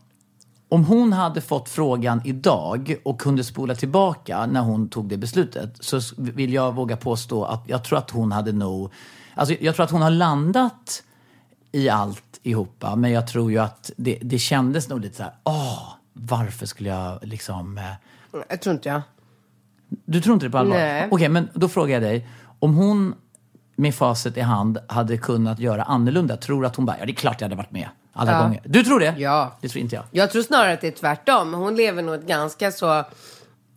Om hon hade fått frågan idag och kunde spola tillbaka när hon tog det beslutet så vill jag våga påstå att jag tror att hon hade nog... Alltså jag tror att hon har landat i allt ihopa men jag tror ju att det, det kändes nog lite så här, åh, varför skulle jag liksom... Eh, Jag tror inte jag. du tror inte det på allvar? Nej. Okej, men då frågar jag dig. Om hon med facit i hand hade kunnat göra annorlunda, tror du att hon bara, ja det är klart jag hade varit med alla Ja. gånger. Du tror det? Ja. Det tror inte jag. Jag tror snarare att det är tvärtom. Hon lever nog ett ganska så...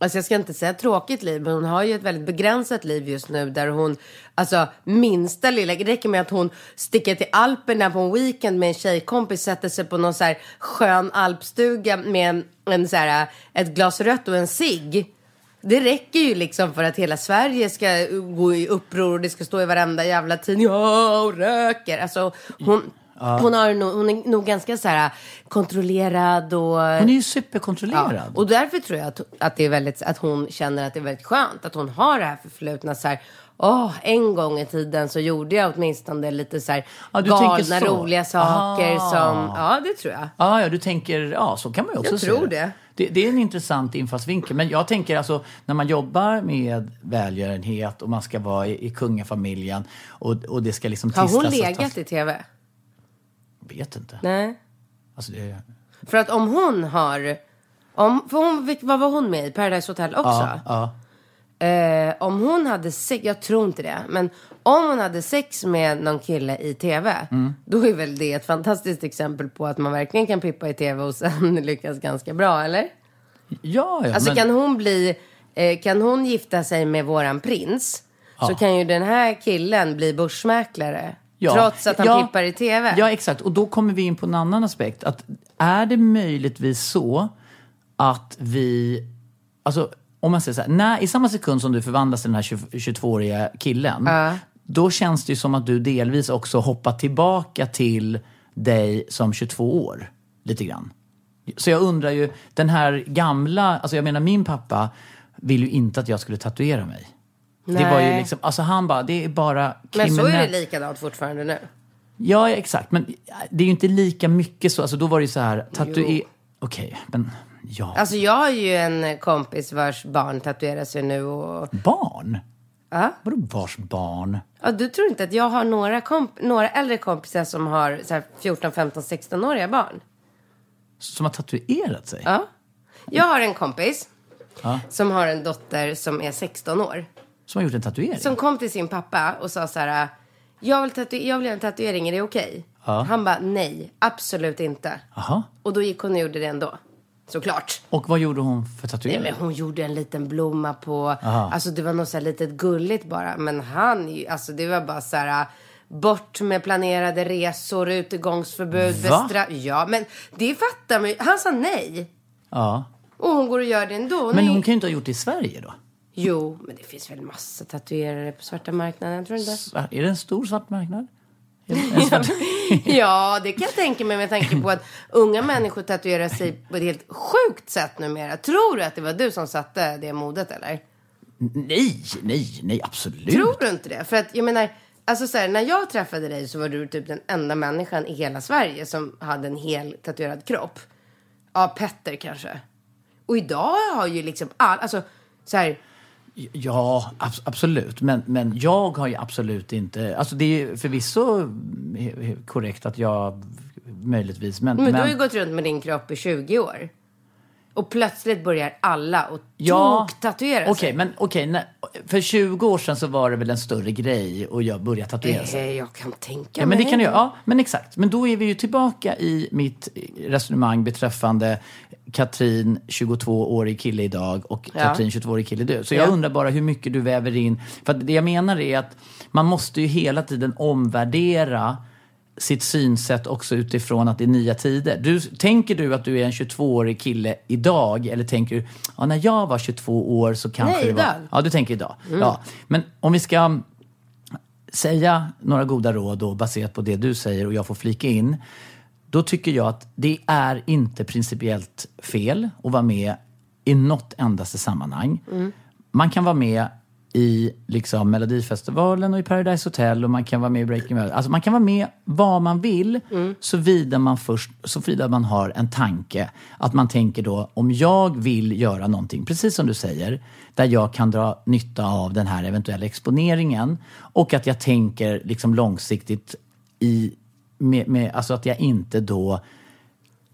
Alltså jag ska inte säga tråkigt liv, men hon har ju ett väldigt begränsat liv just nu där hon, alltså minsta lilla, det räcker med att hon sticker till Alperna på en weekend med en tjejkompis, sätter sig på någon så här skön alpstuga med en, en så här, ett glas rött och en cigg. Det räcker ju liksom för att hela Sverige ska gå i uppror och det ska stå i varenda jävla tidning. Ja, och röker. Alltså hon, hon, har nog, hon är nog ganska så här kontrollerad och... Hon är ju superkontrollerad. Ja, och därför tror jag att, att, det är väldigt, att hon känner att det är väldigt skönt att hon har det här förflutna. Så här, Åh, en gång i tiden så gjorde jag åtminstone lite så här Ja, galna, så. roliga saker Ah. som... Ja, det tror jag. Ja, ja, du tänker, ja så kan man ju också Jag se tror det. det. det. Det är en intressant infallsvinkel. Men jag tänker alltså, när man jobbar med välgörenhet och man ska vara i, i kungafamiljen och, och det ska liksom Har hon legat i tv? Vet inte. Nej. Alltså, det, För att om hon har... Om, för hon, vad var hon med i? Paradise Hotel också? ja, ja. Eh, om hon hade sex, jag tror inte det, men om hon hade sex med någon kille i tv, Mm. då är väl det ett fantastiskt exempel på att man verkligen kan pippa i tv och sen lyckas ganska bra, eller? Ja, ja. Alltså men, kan hon bli, eh, kan hon gifta sig med våran prins, så kan ju den här killen bli börsmäklare. Ja. Trots att han Ja. pippar i tv. Ja, exakt. Och då kommer vi in på en annan aspekt. Att är det möjligtvis så att vi... Alltså, om man säger så här, när, i samma sekund som du förvandlas till den här 20 22-åriga killen, då känns det ju som att du delvis också hoppar tillbaka till dig som 22 år. Lite grann. Så jag undrar ju, den här gamla... Alltså jag menar, min pappa vill ju inte att jag skulle tatuera mig. Det var ju Nej. liksom, alltså han bara, det är bara men så är det kriminellt. likadant fortfarande nu. Ja, exakt. Men det är ju inte lika mycket så. Alltså då var det ju så här, tatuer... Okej, men ja. Alltså jag har ju en kompis vars barn tatuerar sig nu och... Barn? Ja. Vadå vars barn? Ja, du tror inte att jag har några, komp- några äldre kompisar som har så här 14, 15, 16-åriga barn? Som har tatuerat sig? Ja. Jag har en kompis Ja. som har en dotter som är 16 år. Som har gjort en tatuering? Som kom till sin pappa och sa så här. Jag vill, tatu- jag vill göra en tatuering, är det okej? Han bara nej, absolut inte. Jaha. Och då gick hon och gjorde det ändå. Såklart. Och vad gjorde hon för Nej, tatuering? men hon gjorde en liten blomma på, Aha. alltså det var något så här litet gulligt bara. Men han, alltså det var bara så här, bort med planerade resor, utegångsförbud, bestra- Ja, men det fattar man ju. Han sa nej. Ja. Och hon går och gör det ändå. Hon Men är- hon kan ju inte ha gjort det i Sverige då? Jo, men det finns väl massa tatuerare på svarta marknaden, tror du inte? Är det en stor svart marknad? Är en svart... Ja, det kan jag tänka mig med tanke på att unga människor tatuerar sig på ett helt sjukt sätt numera. Tror du att det var du som satte det modet eller? nej, nej, nej, absolut. Tror du inte det? För att jag menar, alltså så här, när jag träffade dig så var du typ den enda människan i hela Sverige som hade en hel tatuerad kropp. Ja, Petter kanske. Och idag har ju liksom all, alltså så här, Ja, abs- absolut. Men, men jag har ju absolut inte... Alltså det är förvisso korrekt att jag möjligtvis... Men, men, du har ju gått runt med din kropp i 20 år. Och plötsligt börjar alla och Ja, tok-tatuera Okej, sig. men okej. när- för 20 år sedan så var det väl en större grej att jag börja tatuera sig. Eh, jag kan tänka Ja, men det mig. kan jag. Ja, men exakt. Men då är vi ju tillbaka i mitt resonemang beträffande Katrin, 22-årig kille idag och Ja. Katrin, 22-årig kille du. Så jag Ja. undrar bara hur mycket du väver in. För det jag menar är att man måste ju hela tiden omvärdera sitt synsätt också utifrån att det är nya tider. Du, tänker du att du är en 22-årig kille idag eller tänker du, ja, när jag var 22 år så kanske Nej, det var... idag. Mm. Ja, du tänker idag. Ja. Men om vi ska säga några goda råd då, baserat på det du säger och jag får flika in. Då tycker jag att det är inte principiellt fel att vara med i något endaste sammanhang. Man kan vara med i liksom Melodifestivalen och i Paradise Hotel och man kan vara med i Breaking Bad. Alltså man kan vara med vad man vill såvida man först, såvida man har en tanke. Att man tänker då, om jag vill göra någonting, precis som du säger, där jag kan dra nytta av den här eventuella exponeringen och att jag tänker liksom långsiktigt i, med, med, alltså att jag inte då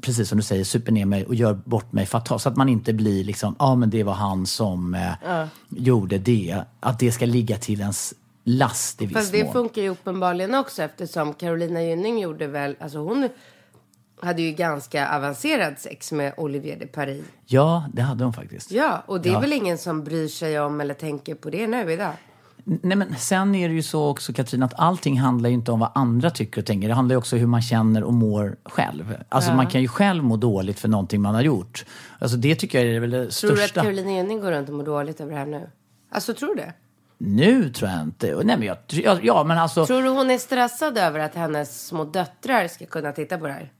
precis som du säger, super ner mig och gör bort mig fatalt. Så att man inte blir liksom, ja ah, men det var han som eh, gjorde det. Att det ska ligga till ens last i viss Fast det mån. funkar ju uppenbarligen också eftersom Carolina Gynning gjorde väl, alltså hon hade ju ganska avancerad sex med Olivier de Paris. Ja, det hade hon faktiskt. Ja, och det är Ja. väl ingen som bryr sig om eller tänker på det nu idag. Nej, men sen är det ju så också Katrin att allting handlar ju inte om vad andra tycker och tänker. Det handlar ju också om hur man känner och mår själv. Alltså man kan ju själv må dåligt för någonting man har gjort. Alltså det tycker jag är väl det Tror du att största. Carolina Gynning går runt och mår dåligt över det här nu? Alltså tror du det? Nu tror jag inte. Nej, men jag, ja, ja men alltså. Tror du hon är stressad över att hennes små döttrar ska kunna titta på det här?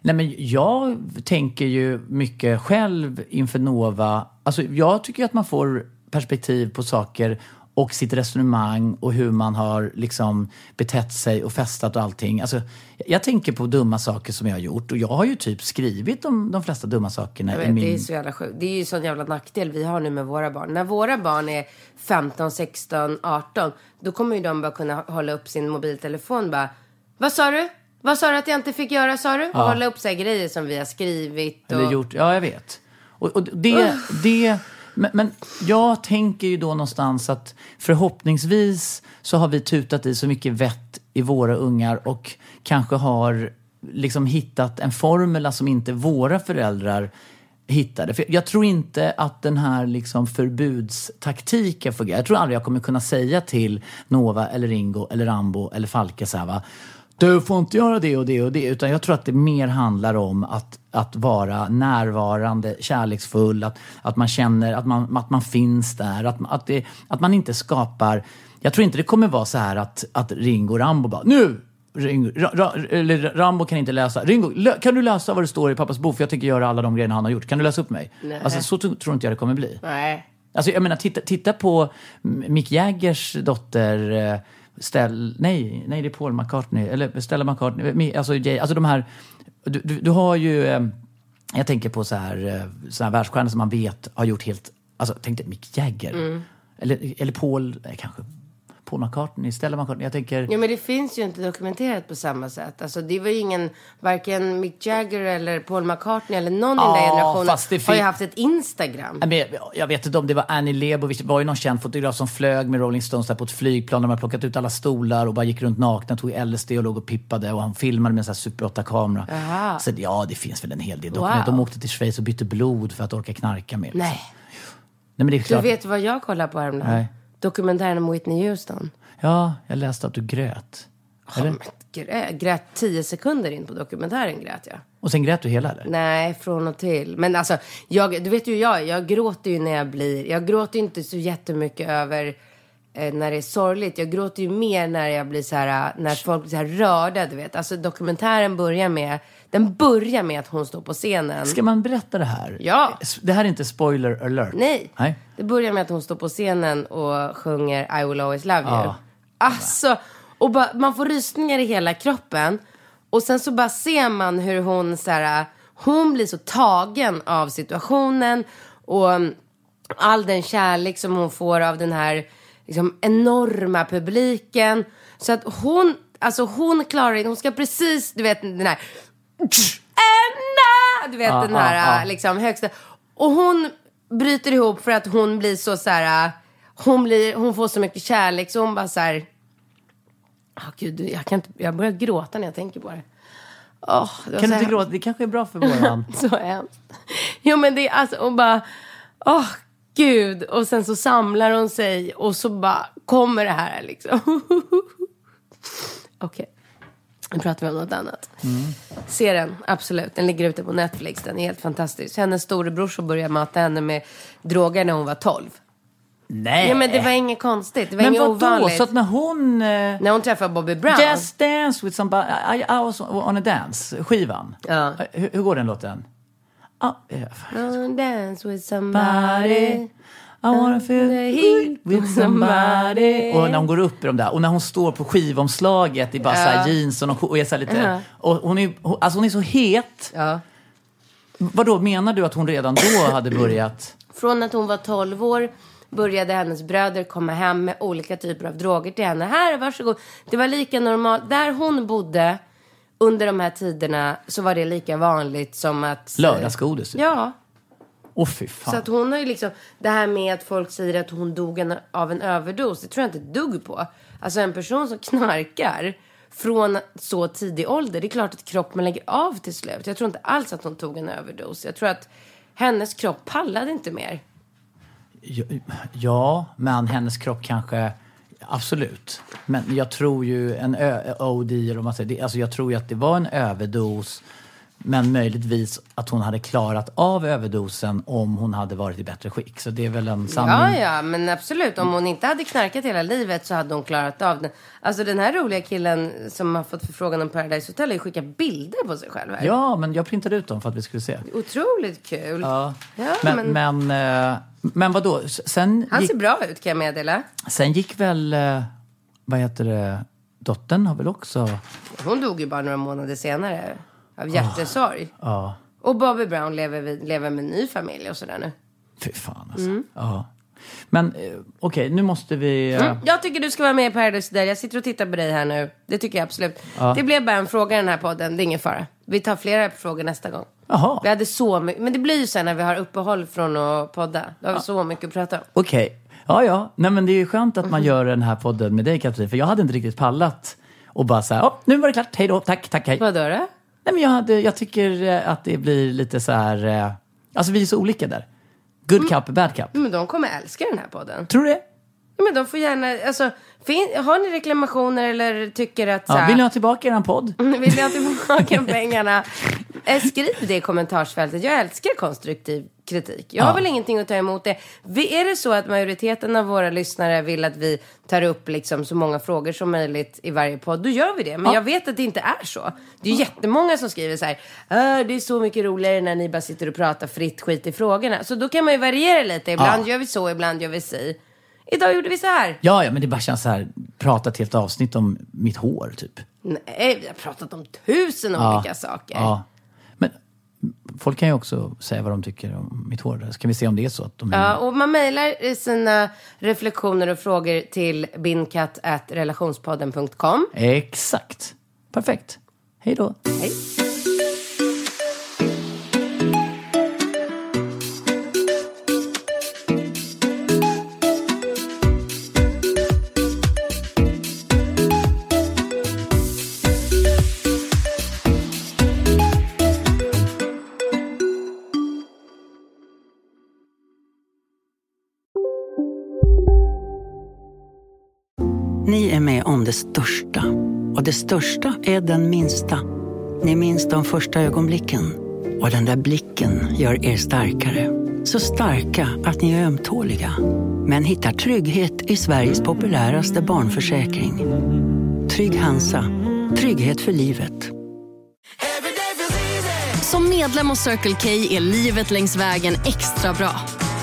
Nej, men jag tänker ju mycket själv inför Nova. Alltså, jag tycker att man får perspektiv på saker och sitt resonemang och hur man har liksom betett sig och festat och allting. Alltså, jag tänker på dumma saker som jag har gjort och jag har ju typ skrivit om de flesta dumma sakerna vet, min... Det är så jävla sjukt. Det är ju sån jävla nackdel vi har nu med våra barn. När våra barn är 15, 16, 18, då kommer ju de bara kunna hålla upp sin mobiltelefon bara. Vad sa du? Vad sa du att jag inte fick göra sa du? Och hålla upp så grejer som vi har skrivit. Och... Eller gjort, ja jag vet. Och, och det, det, men, men jag tänker ju då någonstans att förhoppningsvis så har vi tutat i så mycket vett i våra ungar och kanske har liksom hittat en formula som inte våra föräldrar hittade. För jag tror inte att den här liksom förbudstaktiken fungerar. Jag tror aldrig jag kommer kunna säga till Nova eller Ringo eller Rambo eller Falke så här va. Du får inte göra det och det och det. Utan jag tror att det mer handlar om att, att vara närvarande, kärleksfull, att, att man känner att man, att man finns där. Att, att, det, att man inte skapar... Jag tror inte det kommer vara så här att, att Ringo och Rambo bara nu! Ringo, ra, ra, eller Rambo kan inte läsa. Ringo, kan du läsa vad det står i pappas bok? För jag tänker göra alla de grejerna han har gjort. Kan du läsa upp mig? Nej. Alltså, så tro- tror inte jag det kommer bli. Nej. Alltså, jag menar, titta, titta på Mick Jaggers dotter eh, Stell, nej, nej det är Paul McCartney, eller Stella McCartney, Mi- alltså, Jay, alltså de här, du, du, du har ju, eh, jag tänker på så här, eh, så här världsstjärnor som man vet har gjort helt, alltså tänk dig Mick Jagger, eller, eller Paul, kanske Paul McCartney, Stella McCartney, jag tänker, Ja, men det finns ju inte dokumenterat på samma sätt. Alltså, det var ju ingen, varken Mick Jagger eller Paul McCartney eller någon i den Ja, generationen det har ju fin- haft ett Instagram. Men jag, vet inte om det var Annie Leibovitz, det var ju någon känd fotograf som flög med Rolling Stones där på ett flygplan. De hade plockat ut alla stolar och bara gick runt nakna, tog LSD och låg och pippade och han filmade med en sån här Super 8-kamera. Jaha. Så ja, det finns väl en hel del dokument. Wow. De åkte till Schweiz och bytte blod för att orka knarka mer. Nej. Nej, men det är Du klart. vet vad jag kollar på häromdagen? Nej. Dokumentären om Whitney Houston. Ja, jag läste att du grät. Ja, men grä, grät tio sekunder in på dokumentären grät jag. Och sen grät du hela eller? Nej, från och till. Men alltså, jag, du vet ju jag, jag gråter ju när jag blir, jag gråter ju inte så jättemycket över eh, när det är sorgligt. Jag gråter ju mer när jag blir så här, när folk blir så här rörda, du vet. Alltså dokumentären börjar med, den börjar med att hon står på scenen. Ska man berätta det här? Ja. Det här är inte spoiler alert. Nej. Nej. Det börjar med att hon står på scenen och sjunger I will always love you. Ja. Alltså, och bara, man får rysningar i hela kroppen. Och sen så bara ser man hur hon så här, hon blir så tagen av situationen. Och mm, all den kärlek som hon får av den här liksom, enorma publiken. Så att hon, alltså hon klarar inte, hon ska precis, du vet den här Anna! Du vet Ja, den här ja. liksom högsta. Och hon bryter ihop för att hon blir så så här. Hon, blir, hon får så mycket kärlek så hon bara så här. Åh gud, jag, kan inte, jag börjar gråta när jag tänker på det. Åh, det Kan du inte gråta? Det kanske är bra för våran... Så hemskt. Jo men det är alltså, och bara, åh gud. Och sen så samlar hon sig och så bara kommer det här liksom. Okej, nu pratar vi om något annat. Se den, absolut. Den ligger ute på Netflix, den är helt fantastisk. Hennes storebror började mata henne med droger när hon var 12. Nej! Ja men det var inget konstigt, det var Men inget vadå? ovanligt. Så att när hon... Eh, När hon träffade Bobby Brown. Just dance with somebody, I, I was on a dance, skivan. Ja. Hur, hur går den låten? Ah, eh, Don't dance with somebody. I wanna feel heat with somebody. Och när hon går upp i de där. Och när hon står på skivomslaget i bara så här jeans och, och är så här lite... Ja. Och hon är, hon, alltså hon är så het. Ja. Vadå, menar du att hon redan då hade börjat? Från att hon var 12 år började hennes bröder komma hem med olika typer av droger till henne. Här, varsågod. Det var lika normalt. Där hon bodde under de här tiderna så var det lika vanligt som att... Lördagsgodis? typ. Ja. Åh fy fan. Så att hon har ju liksom, det här med att folk säger att hon dog en, av en överdos, det tror jag inte ett dugg på. Alltså en person som knarkar från så tidig ålder, det är klart att kroppen lägger av till slut. Jag tror inte alls att hon tog en överdos. Jag tror att hennes kropp pallade inte mer. Ja, Ja, men hennes kropp kanske... Absolut. Men jag tror ju en ö, OD, eller vad man säger, det, alltså jag tror ju att det var en överdos. Men möjligtvis att hon hade klarat av överdosen om hon hade varit i bättre skick. Så det är väl en sanning. Ja, ja, men absolut. Om hon inte hade knarkat hela livet så hade hon klarat av det. Alltså den här roliga killen som har fått förfrågan om Paradise Hotel har ju skickat bilder på sig själv här. Ja, men jag printade ut dem för att vi skulle se. Otroligt kul. Ja. Ja, men, men- men, eh, men vadå? Sen Han gick, ser bra ut kan jag meddela. sen gick väl, eh, vad heter det, dottern har väl också... Hon dog ju bara några månader senare av hjärtesorg. Ja, Och Bobby Brown lever, vid, lever med en ny familj och sådär nu. fy fan alltså. Mm. Ja. Men eh, okej, nu måste vi... eh, Mm. Jag tycker du ska vara med i Paradise Hotel. Jag sitter och tittar på dig här nu. Det tycker jag absolut. Det blev bara en fråga i den här podden. Det är ingen fara. Vi tar flera frågor nästa gång. Jaha. Vi hade så mycket. Men det blir ju sen när vi har uppehåll från att podda. Då har vi så mycket att prata om. Okej. Ja, ja. Nej, men det är ju skönt att man gör den här podden med dig, Katrin. För jag hade inte riktigt pallat och bara så här, "Ja, nu var det klart, hej då, tack, tack, hej. Vadå då? Nej, men jag, hade, jag tycker eh, att det blir lite så här, eh, alltså vi är så olika där. Good cup, bad cup. Men de kommer älska den här podden. Tror du det? Ja, Men de får gärna, alltså, fin, har ni reklamationer eller tycker att så Ja, här, vill ni ha tillbaka er podd? Vill ni ha tillbaka pengarna? Eh, Skriv det i kommentarsfältet. Jag älskar konstruktiv kritik. Jag har väl ingenting att ta emot det. Vi, är det så att majoriteten av våra lyssnare vill att vi tar upp liksom så många frågor som möjligt i varje podd, då gör vi det. Men Ja. jag vet att det inte är så. Det är ju jättemånga som skriver så här, "Ah, det är så mycket roligare när ni bara sitter och pratar fritt skit i frågorna. Så då kan man ju variera lite. Ibland gör vi så, ibland gör vi si. Idag gjorde vi så här. Ja, ja, men det bara känns så här, prata ett helt avsnitt om mitt hår, typ. Nej, vi har pratat om tusen olika saker. Ja. Folk kan ju också säga vad de tycker om mitt hår. Så kan vi se om det är så att de... Ja, och man mejlar sina reflektioner och frågor till binkatt.relationspodden.com. Exakt. Perfekt. Hej då. Hej. Det största. Och det största är den minsta. Ni minns de första ögonblicken. Och den där blicken gör er starkare. Så starka att ni är ömtåliga. Men hittar trygghet i Sveriges populäraste barnförsäkring. Trygg Hansa. Trygghet för livet. Som medlem hos Circle K är livet längs vägen extra bra.